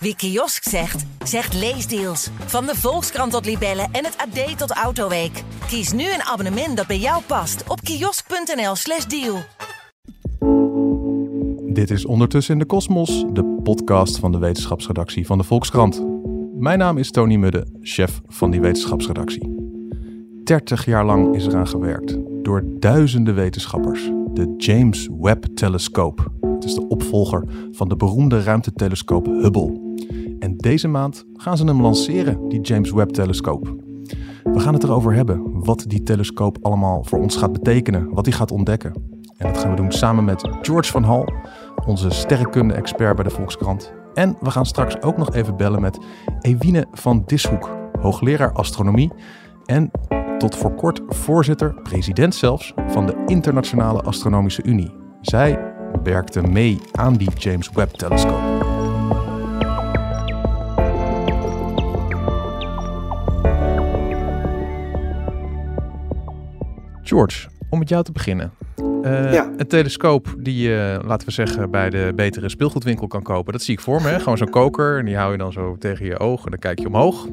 Wie kiosk zegt, zegt leesdeals. Van de Volkskrant tot Libellen en het AD tot Autoweek. Kies nu een abonnement dat bij jou past op kiosk.nl/slash deal. Dit is Ondertussen in de Kosmos, de podcast van de wetenschapsredactie van de Volkskrant. Mijn naam is Tony Mudde, chef van die wetenschapsredactie. 30 jaar lang is eraan gewerkt door duizenden wetenschappers. De James Webb Telescope. Het is de opvolger van de beroemde ruimtetelescoop Hubble. En deze maand gaan ze hem lanceren, die James Webb Telescope. We gaan het erover hebben wat die telescoop allemaal voor ons gaat betekenen, wat hij gaat ontdekken. En dat gaan we doen samen met George van Hal, onze sterrenkunde-expert bij de Volkskrant. En we gaan straks ook nog even bellen met Ewine van Dishoek, hoogleraar astronomie en tot voor kort voorzitter, president zelfs, van de Internationale Astronomische Unie. Zij werkte mee aan die James Webb-telescoop. George, om met jou te beginnen. Uh, Ja. Een telescoop die je, laten we zeggen, bij de betere speelgoedwinkel kan kopen. Dat zie ik voor me. Hè? Gewoon zo'n koker. En die hou je dan zo tegen je ogen. En dan kijk je omhoog.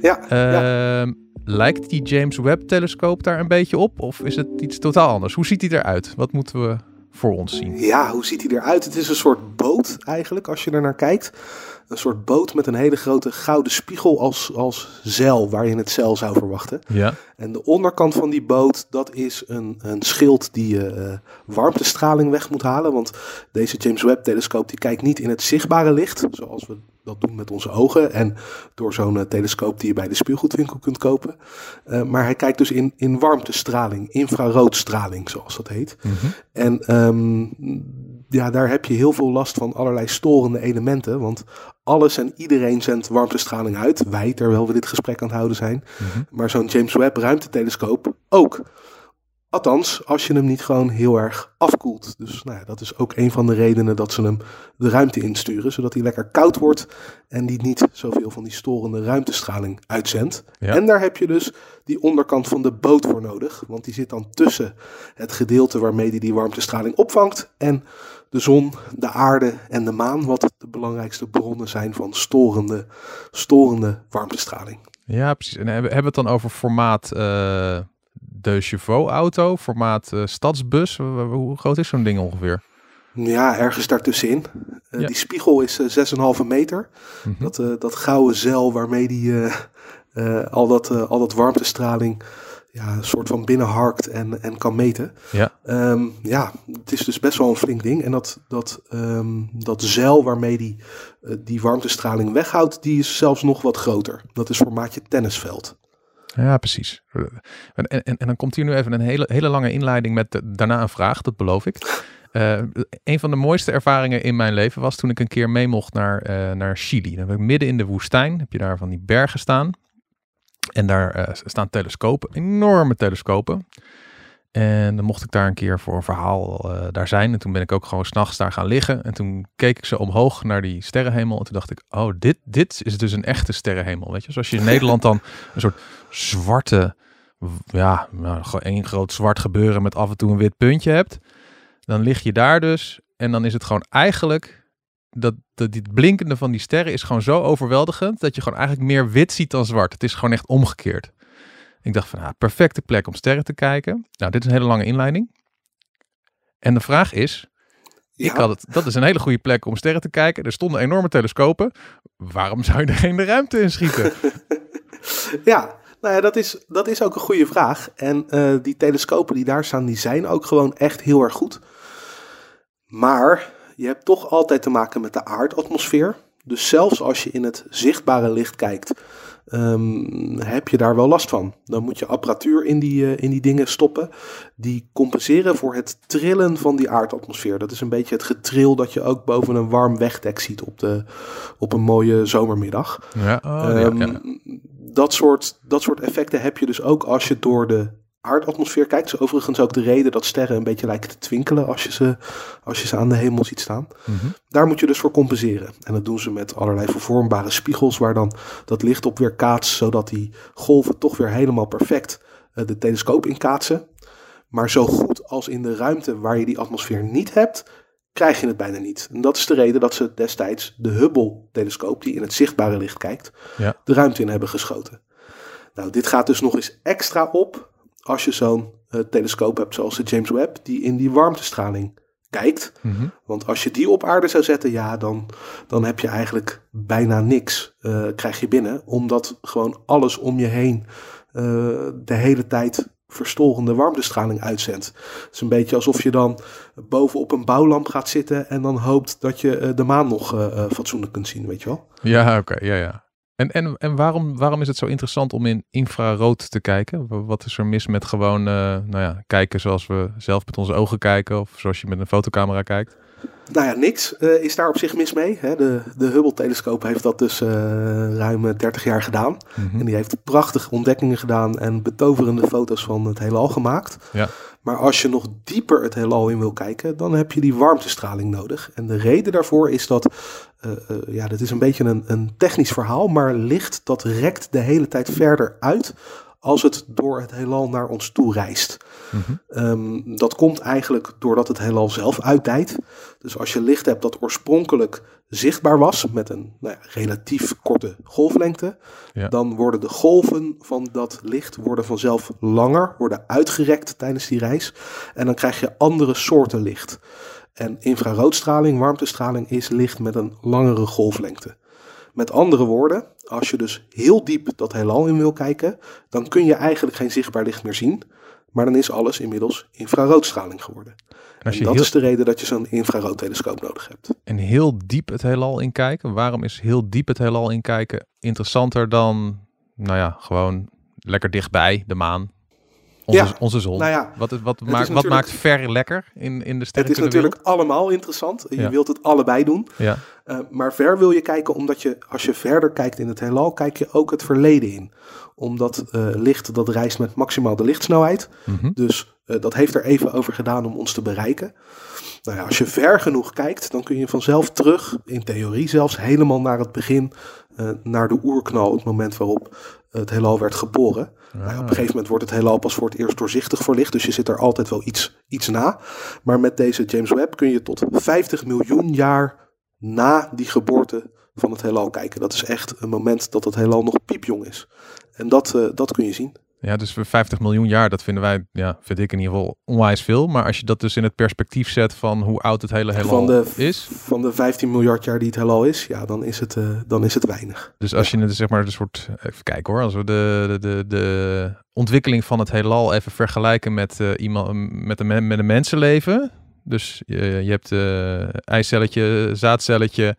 Ja, ja. Ehm, Lijkt die James Webb-telescoop daar een beetje op? Of is het iets totaal anders? Hoe ziet hij eruit? Wat moeten we voor ons zien? ja, hoe ziet hij eruit? Het is een soort boot eigenlijk, als je er naar kijkt. Een soort boot met een hele grote gouden spiegel als, als zeil, waar je het zeil zou verwachten. Ja. En de onderkant van die boot, dat is een, een schild die je eh, warmtestraling weg moet halen. Want deze James Webb-telescoop die kijkt niet in het zichtbare licht, zoals we dat doen met onze ogen. En door zo'n eh, telescoop die je bij de speelgoedwinkel kunt kopen. Eh, maar hij kijkt dus in, in warmtestraling, infraroodstraling, zoals dat heet. En ehm, ja, daar heb je heel veel last van allerlei storende elementen. Want alles en iedereen zendt warmtestraling uit. Wij, terwijl we dit gesprek aan het houden zijn. Maar zo'n James Webb ruimtetelescoop ook. Althans, als je hem niet gewoon heel erg afkoelt. Dus nou ja, dat is ook een van de redenen dat ze hem de ruimte insturen. Zodat hij lekker koud wordt en die niet zoveel van die storende ruimtestraling uitzendt. Ja. En daar heb je dus die onderkant van de boot voor nodig. Want die zit dan tussen het gedeelte waarmee hij die warmtestraling opvangt. En de zon, de aarde en de maan. Wat de belangrijkste bronnen zijn van storende, storende warmtestraling. Ja, precies. En hebben hebben we het dan over formaat eh de Chevaux-auto, formaat eh, stadsbus? Hoe groot is zo'n ding ongeveer? Ja, ergens daartussenin. Eh, Ja. Die spiegel is eh, 6,5 meter. Mhm. Dat, eh, dat gouden zeil waarmee die eh, eh, al, dat, eh, al dat warmtestraling ja, een soort van binnenharkt en, en kan meten. Ja. Ehm, ja, het is dus best wel een flink ding. En dat, dat, ehm, dat zeil waarmee die, eh, die warmtestraling weghoudt, die is zelfs nog wat groter. Dat is formaatje tennisveld. Ja, precies. En, en, en dan komt hier nu even een hele, hele lange inleiding met daarna een vraag, dat beloof ik. Eh, een van de mooiste ervaringen in mijn leven was toen ik een keer mee mocht naar, eh, naar Chili. Dan ben ik midden in de woestijn, heb je daar van die bergen staan. En daar eh, staan telescopen, enorme telescopen. En dan mocht ik daar een keer voor een verhaal eh, daar zijn. En toen ben ik ook gewoon s'nachts daar gaan liggen. En toen keek ik ze omhoog naar die sterrenhemel. En toen dacht ik, oh, dit, dit is dus een echte sterrenhemel. Weet je, zoals je in Nederland dan een soort zwarte, ja, nou, gewoon één groot zwart gebeuren met af en toe een wit puntje hebt. Dan lig je daar dus. En dan is het gewoon eigenlijk, dat, dat dit blinkende van die sterren is gewoon zo overweldigend. Dat je gewoon eigenlijk meer wit ziet dan zwart. Het is gewoon echt omgekeerd. Ik dacht van, ah, perfecte plek om sterren te kijken. Nou, dit is een hele lange inleiding. En de vraag is, Ja, ik had het, dat is een hele goede plek om sterren te kijken. Er stonden enorme telescopen. Waarom zou je er geen de ruimte in schieten? ja, nou ja, dat is, dat is ook een goede vraag. En eh, die telescopen die daar staan, die zijn ook gewoon echt heel erg goed. Maar je hebt toch altijd te maken met de aardatmosfeer. Dus zelfs als je in het zichtbare licht kijkt, ehm, heb je daar wel last van. Dan moet je apparatuur in die, eh, in die dingen stoppen. Die compenseren voor het trillen van die aardatmosfeer. Dat is een beetje het getril dat je ook boven een warm wegdek ziet op, de, op een mooie zomermiddag. Ja, oh, ja, Ehm, ja. dat, soort, dat soort effecten heb je dus ook als je door de aardatmosfeer kijkt. Is overigens ook de reden dat sterren een beetje lijken te twinkelen als je ze, als je ze aan de hemel ziet staan. Mhm. Daar moet je dus voor compenseren. En dat doen ze met allerlei vervormbare spiegels waar dan dat licht op weer kaatst, zodat die golven toch weer helemaal perfect eh, de telescoop inkaatsen. Maar zo goed als in de ruimte waar je die atmosfeer niet hebt, krijg je het bijna niet. En dat is de reden dat ze destijds de Hubble-telescoop, die in het zichtbare licht kijkt, Ja. de ruimte in hebben geschoten. Nou, dit gaat dus nog eens extra op als je zo'n eh, telescoop hebt zoals de James Webb, die in die warmtestraling kijkt. Mhm. Want als je die op aarde zou zetten, ja, dan, dan heb je eigenlijk bijna niks eh, krijg je binnen. Omdat gewoon alles om je heen eh, de hele tijd verstolkende warmtestraling uitzendt. Het is een beetje alsof je dan bovenop een bouwlamp gaat zitten en dan hoopt dat je de maan nog fatsoenlijk kunt zien, weet je wel? Ja, oké. ja, ja. En, en, en waarom, waarom is het zo interessant om in infrarood te kijken? Wa- Wat is er mis met gewoon eh, nou ja, kijken zoals we zelf met onze ogen kijken of zoals je met een fotocamera kijkt? Nou ja, niks eh, is daar op zich mis mee. Hè. De, de Hubble-telescoop heeft dat dus eh, ruim eh, 30 jaar gedaan. Mhm. En die heeft prachtige ontdekkingen gedaan en betoverende foto's van het heelal gemaakt. Ja. Maar als je nog dieper het heelal in wil kijken, dan heb je die warmtestraling nodig. En de reden daarvoor is dat, eh, ja, dit is een beetje een, een technisch verhaal, maar licht dat rekt de hele tijd verder uit als het door het heelal naar ons toe reist. Mhm. Ehm, dat komt eigenlijk doordat het heelal zelf uitdijt. Dus als je licht hebt dat oorspronkelijk zichtbaar was met een nou ja, relatief korte golflengte, Ja. dan worden de golven van dat licht worden vanzelf langer, worden uitgerekt tijdens die reis. En dan krijg je andere soorten licht. En infraroodstraling, warmtestraling, is licht met een langere golflengte. Met andere woorden, als je dus heel diep dat heelal in wil kijken, dan kun je eigenlijk geen zichtbaar licht meer zien. Maar dan is alles inmiddels infraroodstraling geworden. En dat heel, is de reden dat je zo'n infraroodtelescoop nodig hebt. en heel diep het heelal inkijken, waarom is heel diep het heelal inkijken interessanter dan, nou ja, gewoon lekker dichtbij de maan, onze, Ja, onze zon? Nou ja, Wat, wat, maakt, wat maakt ver lekker in, in de het sterren? is natuurlijk allemaal interessant. Je Ja. wilt het allebei doen. Ja, Uh, maar ver wil je kijken, omdat je, als je verder kijkt in het heelal, kijk je ook het verleden in. Omdat eh, licht, dat reist met maximaal de lichtsnelheid. mhm. Dus eh, dat heeft er even over gedaan om ons te bereiken. Nou ja, als je ver genoeg kijkt, dan kun je vanzelf terug, in theorie zelfs, helemaal naar het begin, eh, naar de oerknal, het moment waarop het heelal werd geboren. Nou ja, op een gegeven moment wordt het heelal pas voor het eerst doorzichtig voor licht, dus je zit er altijd wel iets, iets na. Maar met deze James Webb kun je tot 50 miljoen jaar na die geboorte van het heelal kijken. Dat is echt een moment dat het heelal nog piepjong is. En dat, eh, dat kun je zien. Ja, dus voor 50 miljoen jaar, dat vinden wij, ja, vind ik in ieder geval onwijs veel. Maar als je dat dus in het perspectief zet van hoe oud het hele heelal Van de, is. van de 15 miljard jaar die het heelal is, ja, dan is het, eh, dan is het weinig. Dus als je het zeg maar een soort, even kijken hoor, als we de, de, de, ontwikkeling van het heelal even vergelijken met, eh, iemand, met, een, men- met een mensenleven. Dus je, je hebt eh eicelletje, zaadcelletje,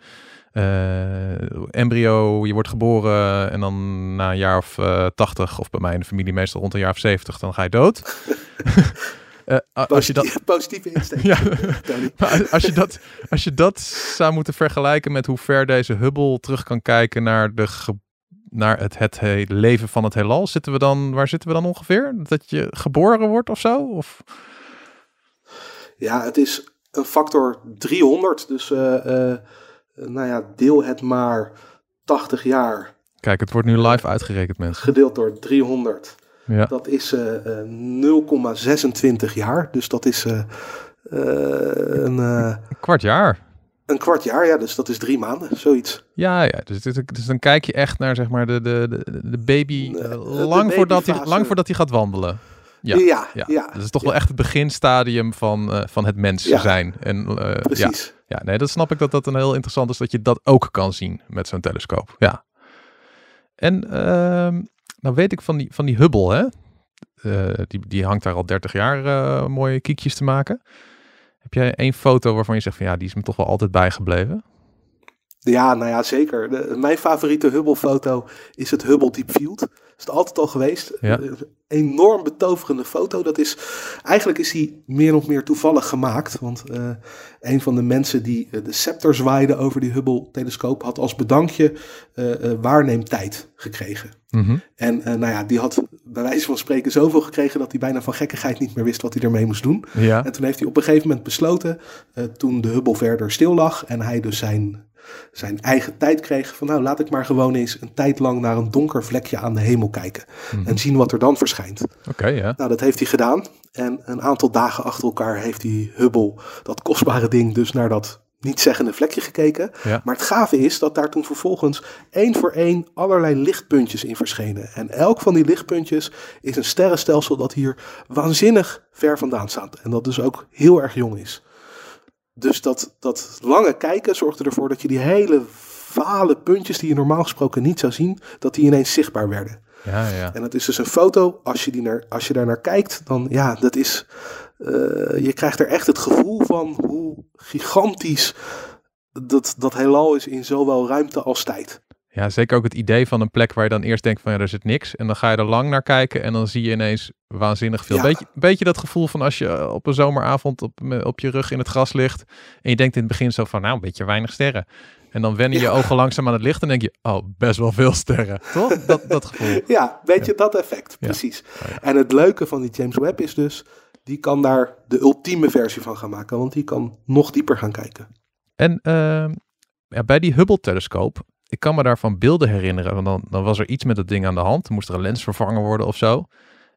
eh, embryo, je wordt geboren en dan na een jaar of eh 80, of bij mij in de familie meestal rond een jaar of 70, dan ga je dood. Eh, als je dat, Positieve, insteek. ja, maar als je, dat, als je dat zou moeten vergelijken met hoe ver deze Hubble terug kan kijken naar, de ge- naar het, het he- leven van het heelal, zitten we dan, waar zitten we dan ongeveer? Dat je geboren wordt of zo? Of? Ja, het is een factor 300. Dus nou ja, deel het maar 80 jaar Kijk, het wordt nu live uitgerekend, mensen. gedeeld door 300. Ja. Dat is eh, eh, 0,26 jaar. Dus dat is eh, eh, een, eh, Een kwart jaar. een kwart jaar. Ja, dus dat is drie maanden, zoiets. Ja, ja. Dus, dus, dan kijk je echt naar zeg maar de, de, de, baby eh, de lang, voordat hij, lang voordat hij gaat wandelen. Ja, Ja, Ja, ja, dat is toch wel echt het beginstadium van, eh, van het mens zijn. En, ja, precies. Ja, nee, dat snap ik dat dat een heel interessant is dat je dat ook kan zien met zo'n telescoop. Ja. En ehm, nou weet ik van die, van die Hubble, hè? Eh, die, die hangt daar al 30 jaar mooie kiekjes te maken. Heb jij één foto waarvan je zegt van ja, die is me toch wel altijd bijgebleven? Ja, nou ja, zeker. De, mijn favoriete Hubble-foto is het Hubble Deep Field. Is het altijd al geweest. Ja. Een enorm betoverende foto. Dat is, eigenlijk is die meer of meer toevallig gemaakt. Want eh, een van de mensen die eh, de scepter zwaaide over die Hubble-telescoop... had als bedankje eh, waarneemtijd gekregen. Mhm. En nou ja, die had bij wijze van spreken zoveel gekregen... dat hij bijna van gekkigheid niet meer wist wat hij ermee moest doen. Ja, En toen heeft hij op een gegeven moment besloten, toen de Hubble verder stil lag en hij dus zijn zijn eigen tijd kreeg. Van nou, laat ik maar gewoon eens een tijd lang naar een donker vlekje aan de hemel kijken. Mhm. En zien wat er dan verschijnt. Oké, ja. Nou, dat heeft hij gedaan. En een aantal dagen achter elkaar heeft die Hubble, dat kostbare ding, dus naar dat niet zeggende vlekje gekeken. Ja. Maar het gave is dat daar toen vervolgens één voor één allerlei lichtpuntjes in verschenen. En elk van die lichtpuntjes is een sterrenstelsel dat hier waanzinnig ver vandaan staat. En dat dus ook heel erg jong is. Dus dat, dat lange kijken zorgde ervoor dat je die hele vale puntjes die je normaal gesproken niet zou zien, dat die ineens zichtbaar werden. Ja, ja. En dat is dus een foto. Als je, die naar, als je daar naar kijkt, dan ja, dat is. eh, je krijgt er echt het gevoel van hoe gigantisch dat, dat heelal is in zowel ruimte als tijd. Ja, zeker ook het idee van een plek waar je dan eerst denkt van ja, er zit niks. En dan ga je er lang naar kijken en dan zie je ineens waanzinnig veel. Ja. Beetje, beetje dat gevoel van als je eh, op een zomeravond op, op je rug in het gras ligt. En je denkt in het begin zo van nou, een beetje weinig sterren. En dan wennen je Ja. ogen langzaam aan het licht en denk je, oh, best wel veel sterren. Toch? Dat, dat gevoel. Ja, weet je, dat effect, precies. Oh. En het leuke van die James Webb is dus, die kan daar de ultieme versie van gaan maken, want die kan nog dieper gaan kijken. En ehm, ja, bij die Hubble-telescoop, ik kan me daarvan beelden herinneren. Want dan, dan was er iets met dat ding aan de hand. Dan moest er een lens vervangen worden of zo.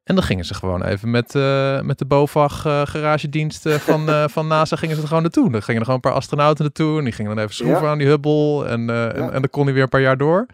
En dan gingen ze gewoon even met, eh, met de BOVAG eh, garagedienst van, eh, van NASA gingen ze er gewoon naartoe. Dan gingen er gewoon een paar astronauten naartoe. En die gingen dan even schroeven Ja. aan die Hubble. En, en, dan kon hij weer een paar jaar door.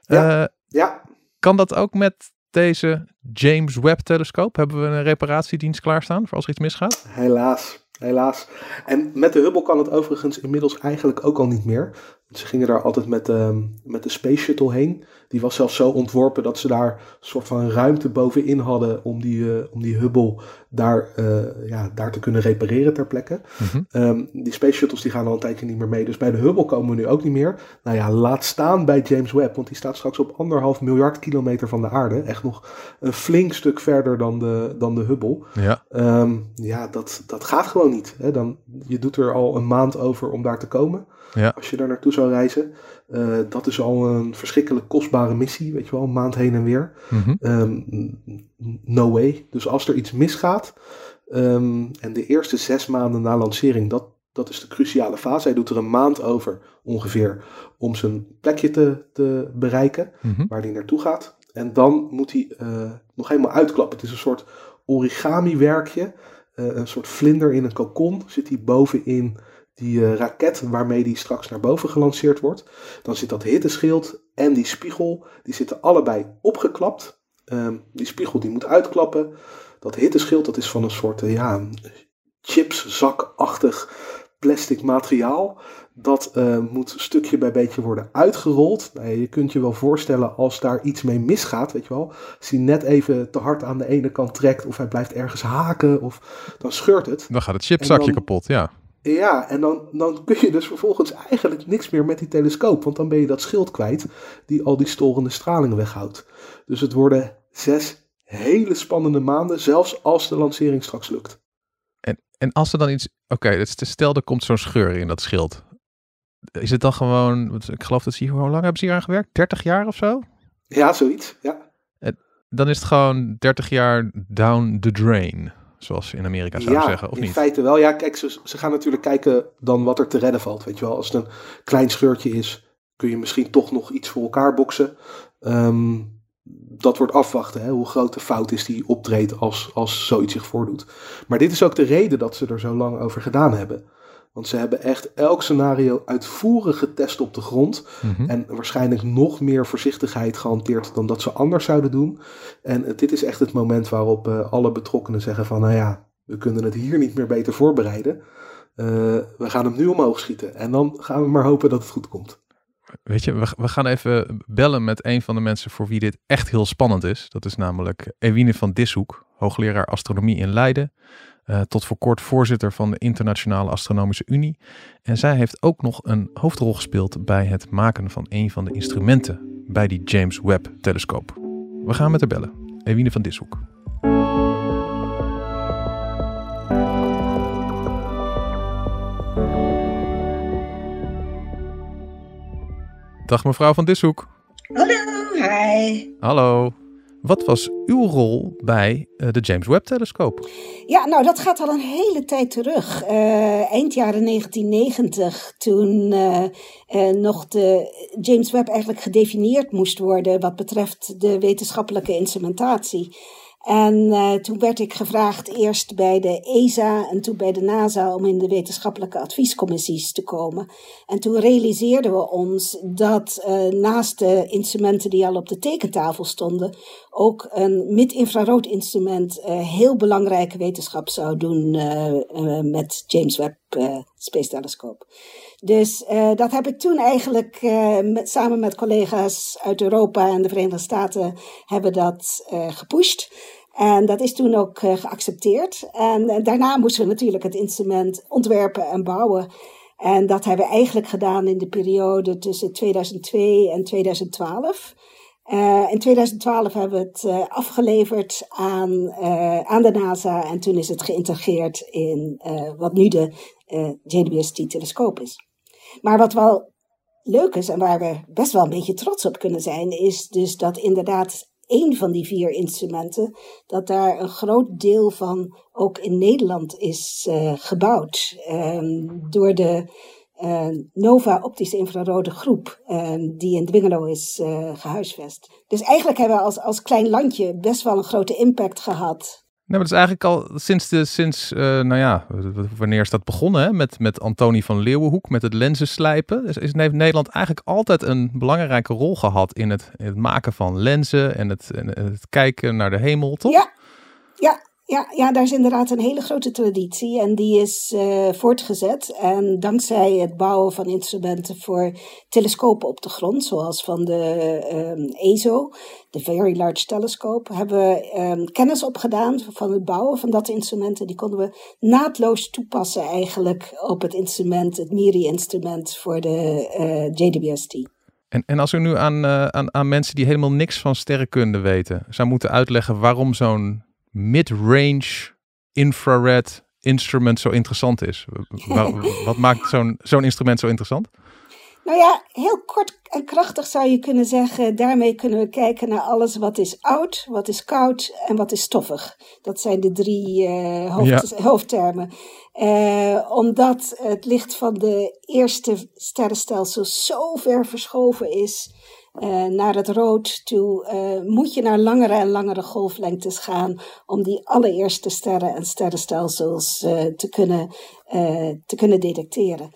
Ja. Ja, kan dat ook met deze James Webb-telescoop? Hebben we een reparatiedienst klaarstaan voor als er iets misgaat? helaas. Helaas. En met de Hubble kan het overigens inmiddels eigenlijk ook al niet meer. Ze gingen daar altijd met, ehm, met de Space Shuttle heen. Die was zelfs zo ontworpen dat ze daar een soort van ruimte bovenin hadden om die, eh, om die Hubble daar, eh, ja, daar te kunnen repareren ter plekke. Mhm. Ehm, die Space Shuttles die gaan al een tijdje niet meer mee. Dus bij de Hubble komen we nu ook niet meer. Nou ja, laat staan bij James Webb. Want die staat straks op anderhalf miljard kilometer van de aarde. Echt nog een flink stuk verder dan de, dan de Hubble. Ja, Ehm, ja, dat, dat gaat gewoon niet. Hè? Dan, je doet er al een maand over om daar te komen. Ja. Als je daar naartoe zou reizen. Eh, dat is al een verschrikkelijk missie. Weet je wel, een maand heen en weer. Mhm. Ehm, no way. Dus als er iets misgaat. ehm, en de eerste zes maanden na lancering, dat, dat is de cruciale fase. Hij doet er een maand over ongeveer om zijn plekje te, te bereiken Mhm. waar hij naartoe gaat. En dan moet hij eh, nog helemaal uitklappen. Het is een soort origami-werkje. Eh, een soort vlinder in een kokon zit hij bovenin die eh, raket waarmee die straks naar boven gelanceerd wordt. Dan zit dat hitteschild en die spiegel, die zitten allebei opgeklapt. Ehm, die spiegel die moet uitklappen. Dat hitteschild dat is van een soort eh, ja, chipszakachtig plastic materiaal. Dat eh, moet stukje bij beetje worden uitgerold. Nou je kunt je wel voorstellen als daar iets mee misgaat, weet je wel. Als hij net even te hard aan de ene kant trekt of hij blijft ergens haken of dan scheurt het. Dan gaat het chipzakje dan- kapot, ja. Ja, en dan, dan kun je dus vervolgens eigenlijk niks meer met die telescoop. Want dan ben je dat schild kwijt die al die storende straling weghoudt. Dus het worden zes hele spannende maanden, zelfs als de lancering straks lukt. En, en als er dan iets... Oké, dus stel er komt zo'n scheur in dat schild. Is het dan gewoon... Ik geloof dat ze hier... Hoe lang hebben ze hier aan gewerkt? 30 jaar of zo? Ja, zoiets. Ja, Dan is het gewoon 30 jaar down the drain. Zoals ze in Amerika zouden ja zeggen, of in niet? feite wel. Ja, kijk, ze, ze gaan natuurlijk kijken dan wat er te redden valt. Weet je wel, als het een klein scheurtje is, kun je misschien toch nog iets voor elkaar boksen. Ehm, dat wordt afwachten, hè, hoe groot de fout is die optreedt als, als zoiets zich voordoet. Maar dit is ook de reden dat ze er zo lang over gedaan hebben. Want ze hebben echt elk scenario uitvoerig getest op de grond. Mhm. En waarschijnlijk nog meer voorzichtigheid gehanteerd dan dat ze anders zouden doen. En eh, dit is echt het moment waarop eh, alle betrokkenen zeggen van... nou ja, we kunnen het hier niet meer beter voorbereiden. Eh, we gaan hem nu omhoog schieten. En dan gaan we maar hopen dat het goed komt. Weet je, we, we gaan even bellen met een van de mensen voor wie dit echt heel spannend is. Dat is namelijk Ewine van Dishoek, hoogleraar astronomie in Leiden. Eh, tot voor kort voorzitter van de Internationale Astronomische Unie. En zij heeft ook nog een hoofdrol gespeeld bij het maken van een van de instrumenten bij die James Webb-telescoop. We gaan met haar bellen. Ewine van Dishoek. Dag mevrouw van Dishoek. Hallo, hi. Hallo. Wat was uw rol bij uh, de James Webb telescoop? Ja, nou dat gaat al een hele tijd terug. Uh, eind jaren 1990, toen uh, nog de James Webb eigenlijk gedefinieerd moest worden wat betreft de wetenschappelijke instrumentatie. En uh, toen werd ik gevraagd eerst bij de ESA en toen bij de NASA om in de wetenschappelijke adviescommissies te komen. En toen realiseerden we ons dat uh, naast de instrumenten die al op de tekentafel stonden, ook een mid-infrarood instrument uh, heel belangrijke wetenschap zou doen met James Webb Space Telescope. Dus dat heb ik toen eigenlijk samen met collega's uit Europa en de Verenigde Staten hebben dat gepusht. En dat is toen ook geaccepteerd. En daarna moesten we natuurlijk het instrument ontwerpen en bouwen. En dat hebben we eigenlijk gedaan in de periode tussen 2002 en 2012. Uh, in 2012 hebben we het afgeleverd aan, aan de NASA en toen is het geïntegreerd in wat nu de JWST-telescoop is. Maar wat wel leuk is en waar we best wel een beetje trots op kunnen zijn, is dus dat inderdaad één van die vier instrumenten, dat daar een groot deel van ook in Nederland is uh, gebouwd um, door de uh, Nova Optische Infrarode Groep, uh, die in Dwingelo is uh, gehuisvest. Dus eigenlijk hebben we als, als klein landje best wel een grote impact gehad Nee, dat is eigenlijk al sinds, de, sinds uh, nou ja, wanneer is dat begonnen? Hè? Met, met Antonie van Leeuwenhoek, met het lenzenslijpen. Is, is, heeft Nederland eigenlijk altijd een belangrijke rol gehad in het, in het maken van lenzen en het, en het kijken naar de hemel, toch? Ja, ja, ja, ja, daar is inderdaad een hele grote traditie en die is uh, voortgezet. En dankzij het bouwen van instrumenten voor telescopen op de grond, zoals van de um, ESO, de Very Large Telescope, hebben we um, kennis opgedaan van het bouwen van dat instrument. En die konden we naadloos toepassen eigenlijk op het instrument, het MIRI-instrument voor de uh, JWST. En, en als u nu aan, uh, aan, aan mensen die helemaal niks van sterrenkunde weten, zou moeten uitleggen waarom zo'n mid-range infrared instrument zo interessant is. Wat maakt zo'n zo'n instrument zo interessant? Nou ja, heel kort en krachtig zou je kunnen zeggen, daarmee kunnen we kijken naar alles wat is oud, wat is koud en wat is stoffig. Dat zijn de drie uh, hoofd, ja. hoofdtermen. Uh, omdat het licht van de eerste sterrenstelsel zo ver verschoven is uh, naar het rood toe, uh, moet je naar langere en langere golflengtes gaan om die allereerste sterren en sterrenstelsels uh, te, kunnen, te kunnen detecteren.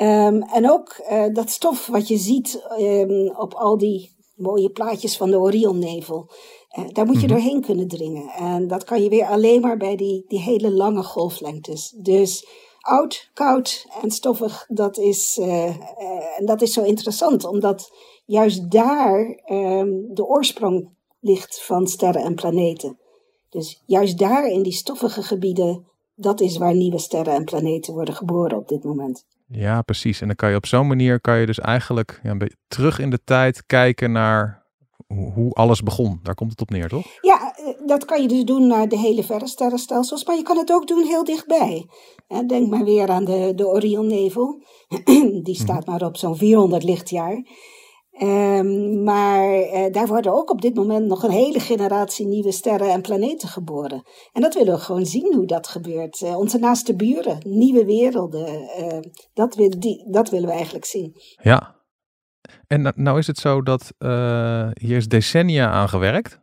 Um, en ook dat stof wat je ziet um, op al die mooie plaatjes van de Orionnevel. daar moet je mm-hmm. doorheen kunnen dringen. En dat kan je weer alleen maar bij die, die hele lange golflengtes. Dus oud, koud en stoffig, dat is, en dat is zo interessant, omdat juist daar um, de oorsprong ligt van sterren en planeten. Dus juist daar in die stoffige gebieden, dat is waar nieuwe sterren en planeten worden geboren op dit moment. Ja, precies. En dan kan je op zo'n manier kan je dus eigenlijk ja, een beetje terug in de tijd kijken naar hoe alles begon. Daar komt het op neer, toch? Ja, eh, dat kan je dus doen naar de hele verre sterrenstelsels, maar je kan het ook doen heel dichtbij. Denk maar weer aan de, de Orionnevel. Die staat maar op zo'n 400 lichtjaar. Um, maar uh, daar worden ook op dit moment nog een hele generatie nieuwe sterren en planeten geboren. En dat willen we gewoon zien hoe dat gebeurt. Uh, onze naaste buren, nieuwe werelden, uh, dat, wil, die, dat willen we eigenlijk zien. Ja, en nou is het zo dat hier is decennia aan gewerkt.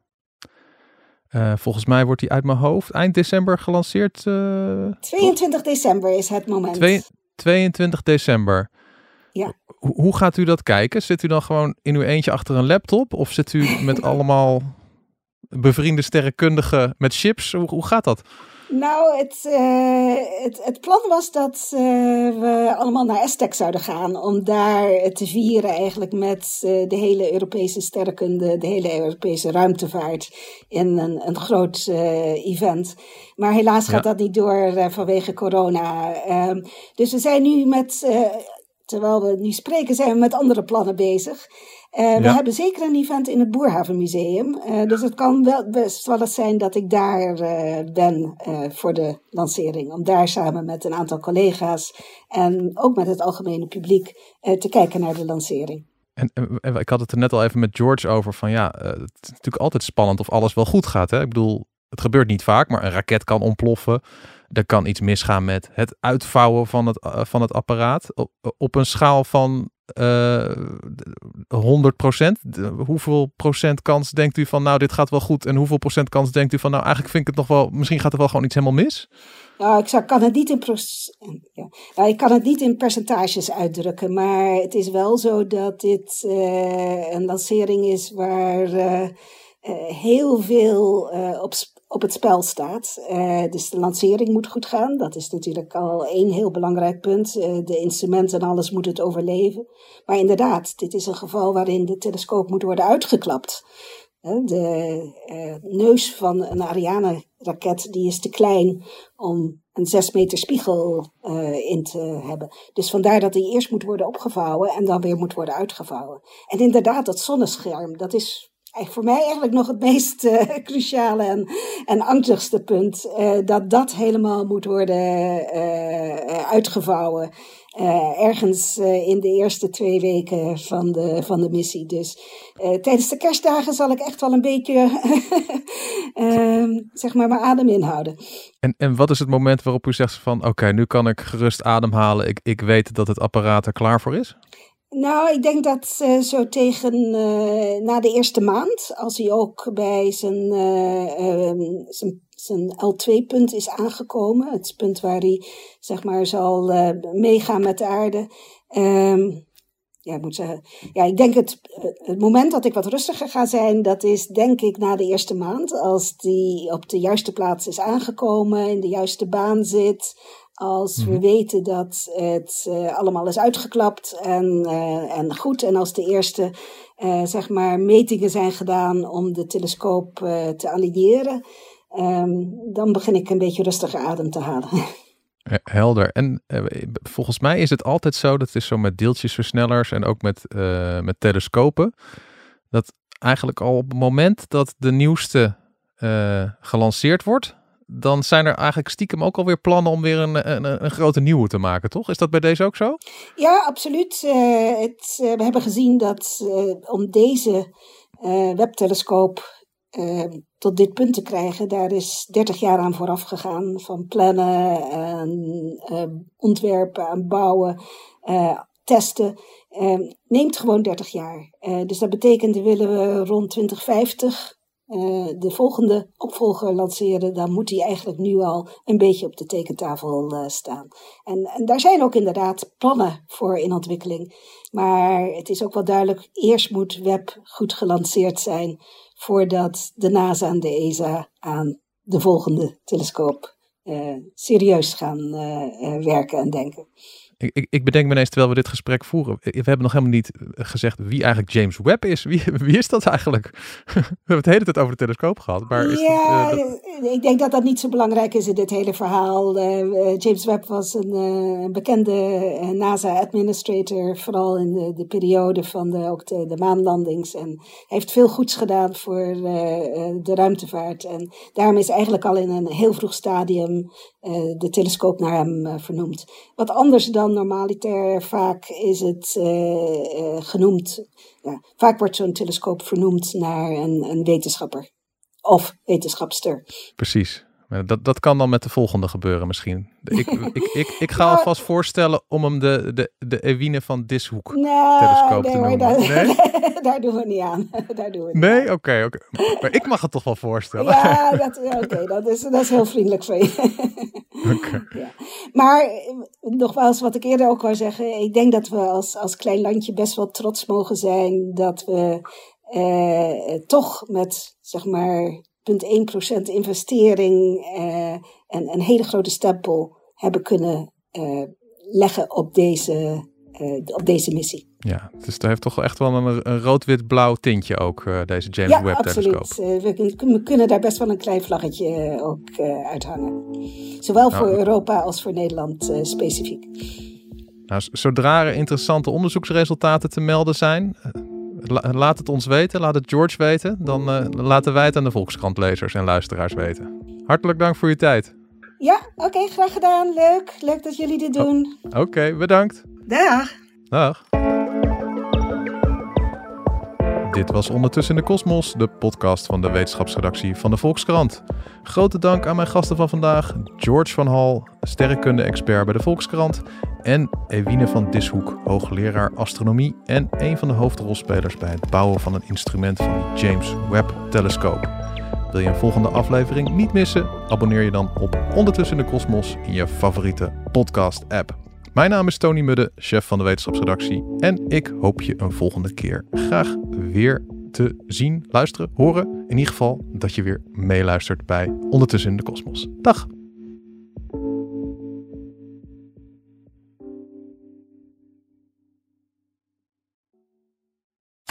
volgens mij wordt die uit mijn hoofd eind december gelanceerd. 22 december is het moment. Twee, 22 december. Ja. Hoe gaat u dat kijken? Zit u dan gewoon in uw eentje achter een laptop? Of zit u met allemaal bevriende sterrenkundigen met chips? Hoe, hoe gaat dat? Nou, het, uh, het, het, plan was dat uh, we allemaal naar Aztec zouden gaan. Om daar te vieren eigenlijk met uh, de hele Europese sterrenkunde, de hele Europese ruimtevaart. In een, een groot event. Maar helaas gaat ja. dat niet door vanwege corona. Ehm, dus we zijn nu met terwijl we nu spreken, zijn we met andere plannen bezig. Uh, we hebben zeker een event in het Boerhavenmuseum. Uh, dus het kan wel best wel eens zijn dat ik daar uh, ben voor de lancering. Om daar samen met een aantal collega's en ook met het algemene publiek te kijken naar de lancering. En, en, ik had het er net al even met George over van ja, het is natuurlijk altijd spannend of alles wel goed gaat. Hè? Ik bedoel, het gebeurt niet vaak, maar een raket kan ontploffen. Er kan iets misgaan met het uitvouwen van het, van het apparaat. Op, op een schaal van uh, 100 procent. Hoeveel procent kans denkt u van nou dit gaat wel goed en hoeveel procent kans denkt u van nou eigenlijk vind ik het nog wel, misschien gaat er wel gewoon iets helemaal mis? Nou, ik zou, kan het niet in ja. ik kan het niet in percentages uitdrukken, maar het is wel zo dat dit uh, een lancering is waar heel veel op op het spel staat. Uh, dus de lancering moet goed gaan. Dat is natuurlijk al één heel belangrijk punt. Uh, de instrumenten en alles moet het overleven. Maar inderdaad, dit is een geval waarin de telescoop moet worden uitgeklapt. Uh, de neus van een Ariane-raket die is te klein om een 6 meter spiegel in te hebben. Dus vandaar dat die eerst moet worden opgevouwen en dan weer moet worden uitgevouwen. En inderdaad, dat zonnescherm, dat is voor mij eigenlijk nog het meest uh, cruciale en, en angstigste punt. Uh, dat dat helemaal moet worden uh, uitgevouwen. ergens in de eerste twee weken van de, van de missie. Dus tijdens de kerstdagen zal ik echt wel een beetje ehm, zeg maar mijn adem inhouden. En, en wat is het moment waarop u zegt van oké, nu kan ik gerust ademhalen. Ik, ik weet dat het apparaat er klaar voor is? Nou, ik denk dat uh, zo tegen uh, na de eerste maand, als hij ook bij zijn, uh, zijn, zijn L2-punt is aangekomen, het punt waar hij zeg maar zal meegaan met de aarde. Um, ja, ik moet zeggen, ja, ik denk het, het moment dat ik wat rustiger ga zijn, dat is denk ik na de eerste maand, als die op de juiste plaats is aangekomen, in de juiste baan zit, als we mhm. weten dat het uh, allemaal is uitgeklapt en, uh, en goed. En als de eerste uh, zeg maar metingen zijn gedaan om de telescoop te aligneren. Um, dan begin ik een beetje rustiger adem te halen. Helder. En volgens mij is het altijd zo, dat is zo met deeltjesversnellers en ook met, met telescopen. Dat eigenlijk al op het moment dat de nieuwste gelanceerd wordt, dan zijn er eigenlijk stiekem ook alweer plannen om weer een, een, een grote nieuwe te maken, toch? Is dat bij deze ook zo? Ja, absoluut. Uh, het, uh, we hebben gezien dat uh, om deze webtelescoop tot dit punt te krijgen, daar is 30 jaar aan vooraf gegaan. Van plannen en ontwerpen en bouwen, testen. neemt gewoon 30 jaar. dus dat betekent, willen we rond 2050 uh, de volgende opvolger lanceren, dan moet die eigenlijk nu al een beetje op de tekentafel uh, staan. En, en daar zijn ook inderdaad plannen voor in ontwikkeling. Maar het is ook wel duidelijk, eerst moet Web goed gelanceerd zijn voordat de NASA en de ESA aan de volgende telescoop uh, serieus gaan werken en denken. Ik, ik, bedenk me ineens terwijl we dit gesprek voeren. We hebben nog helemaal niet eh, gezegd wie eigenlijk James Webb is. Wie, wie is dat eigenlijk? we hebben het de hele tijd over de telescoop gehad. Maar is ja, het, uh, ik denk dat dat niet zo belangrijk is in dit hele verhaal. Uh, James Webb was een bekende NASA-administrator. Vooral in de, de periode van de, ook de, de maanlandings. En heeft veel goeds gedaan voor de ruimtevaart. En daarom is eigenlijk al in een heel vroeg stadium de telescoop naar hem vernoemd. Wat anders dan normaliter vaak is het uh, genoemd. Ja, vaak wordt zo'n telescoop vernoemd naar een, een wetenschapper of wetenschapster. Precies. Dat, dat kan dan met de volgende gebeuren misschien. Ik, ik, ik, ik ga alvast voorstellen om hem de, de, de Ewine van Dishoek nee, telescoop nee, te noemen. Daar, nee? daar doen we niet aan. Daar doen we niet nee, oké. oké. Maar ik mag het toch wel voorstellen. Ja, oké. dat, is, dat is heel vriendelijk van je. Okay. Ja. Maar nogmaals, wat ik eerder ook wou zeggen. Ik denk dat we als, als klein landje best wel trots mogen zijn dat we eh, toch met, zeg maar 0,1% investering uh, en een hele grote stempel hebben kunnen uh, leggen op deze, uh, op deze missie. Ja, dus daar heeft toch echt wel een, een rood-wit-blauw tintje ook, deze James ja, Webb-telescoop. Ja, We, we, kunnen daar best wel een klein vlaggetje ook uithangen. Zowel nou, voor Europa als voor Nederland specifiek. Nou, zodra er interessante onderzoeksresultaten te melden zijn, laat het ons weten, laat het George weten. Dan uh, laten wij het aan de Volkskrantlezers en luisteraars weten. Hartelijk dank voor je tijd. Ja, oké, okay, graag gedaan. Leuk. Leuk dat jullie dit doen. Oké, okay, bedankt. Dag. Dag. Dit was Ondertussen in de Kosmos, de podcast van de wetenschapsredactie van de Volkskrant. Grote dank aan mijn gasten van vandaag, George van Hal, sterrenkunde-expert bij de Volkskrant, en Ewine van Dishoek, hoogleraar astronomie en een van de hoofdrolspelers bij het bouwen van een instrument van de James Webb-telescoop. Wil je een volgende aflevering niet missen? Abonneer je dan op Ondertussen in de Kosmos in je favoriete podcast-app. Mijn naam is Tony Mudde, chef van de wetenschapsredactie. En ik hoop je een volgende keer graag weer te zien, luisteren, horen. In ieder geval dat je weer meeluistert bij Ondertussen in de Kosmos. Dag!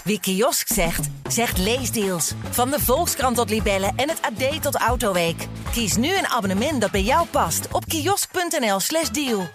Wie kiosk zegt, zegt leesdeals. Van de Volkskrant tot Libellen en het AD tot Autoweek. Kies nu een abonnement dat bij jou past op kiosk.nl/slash deal.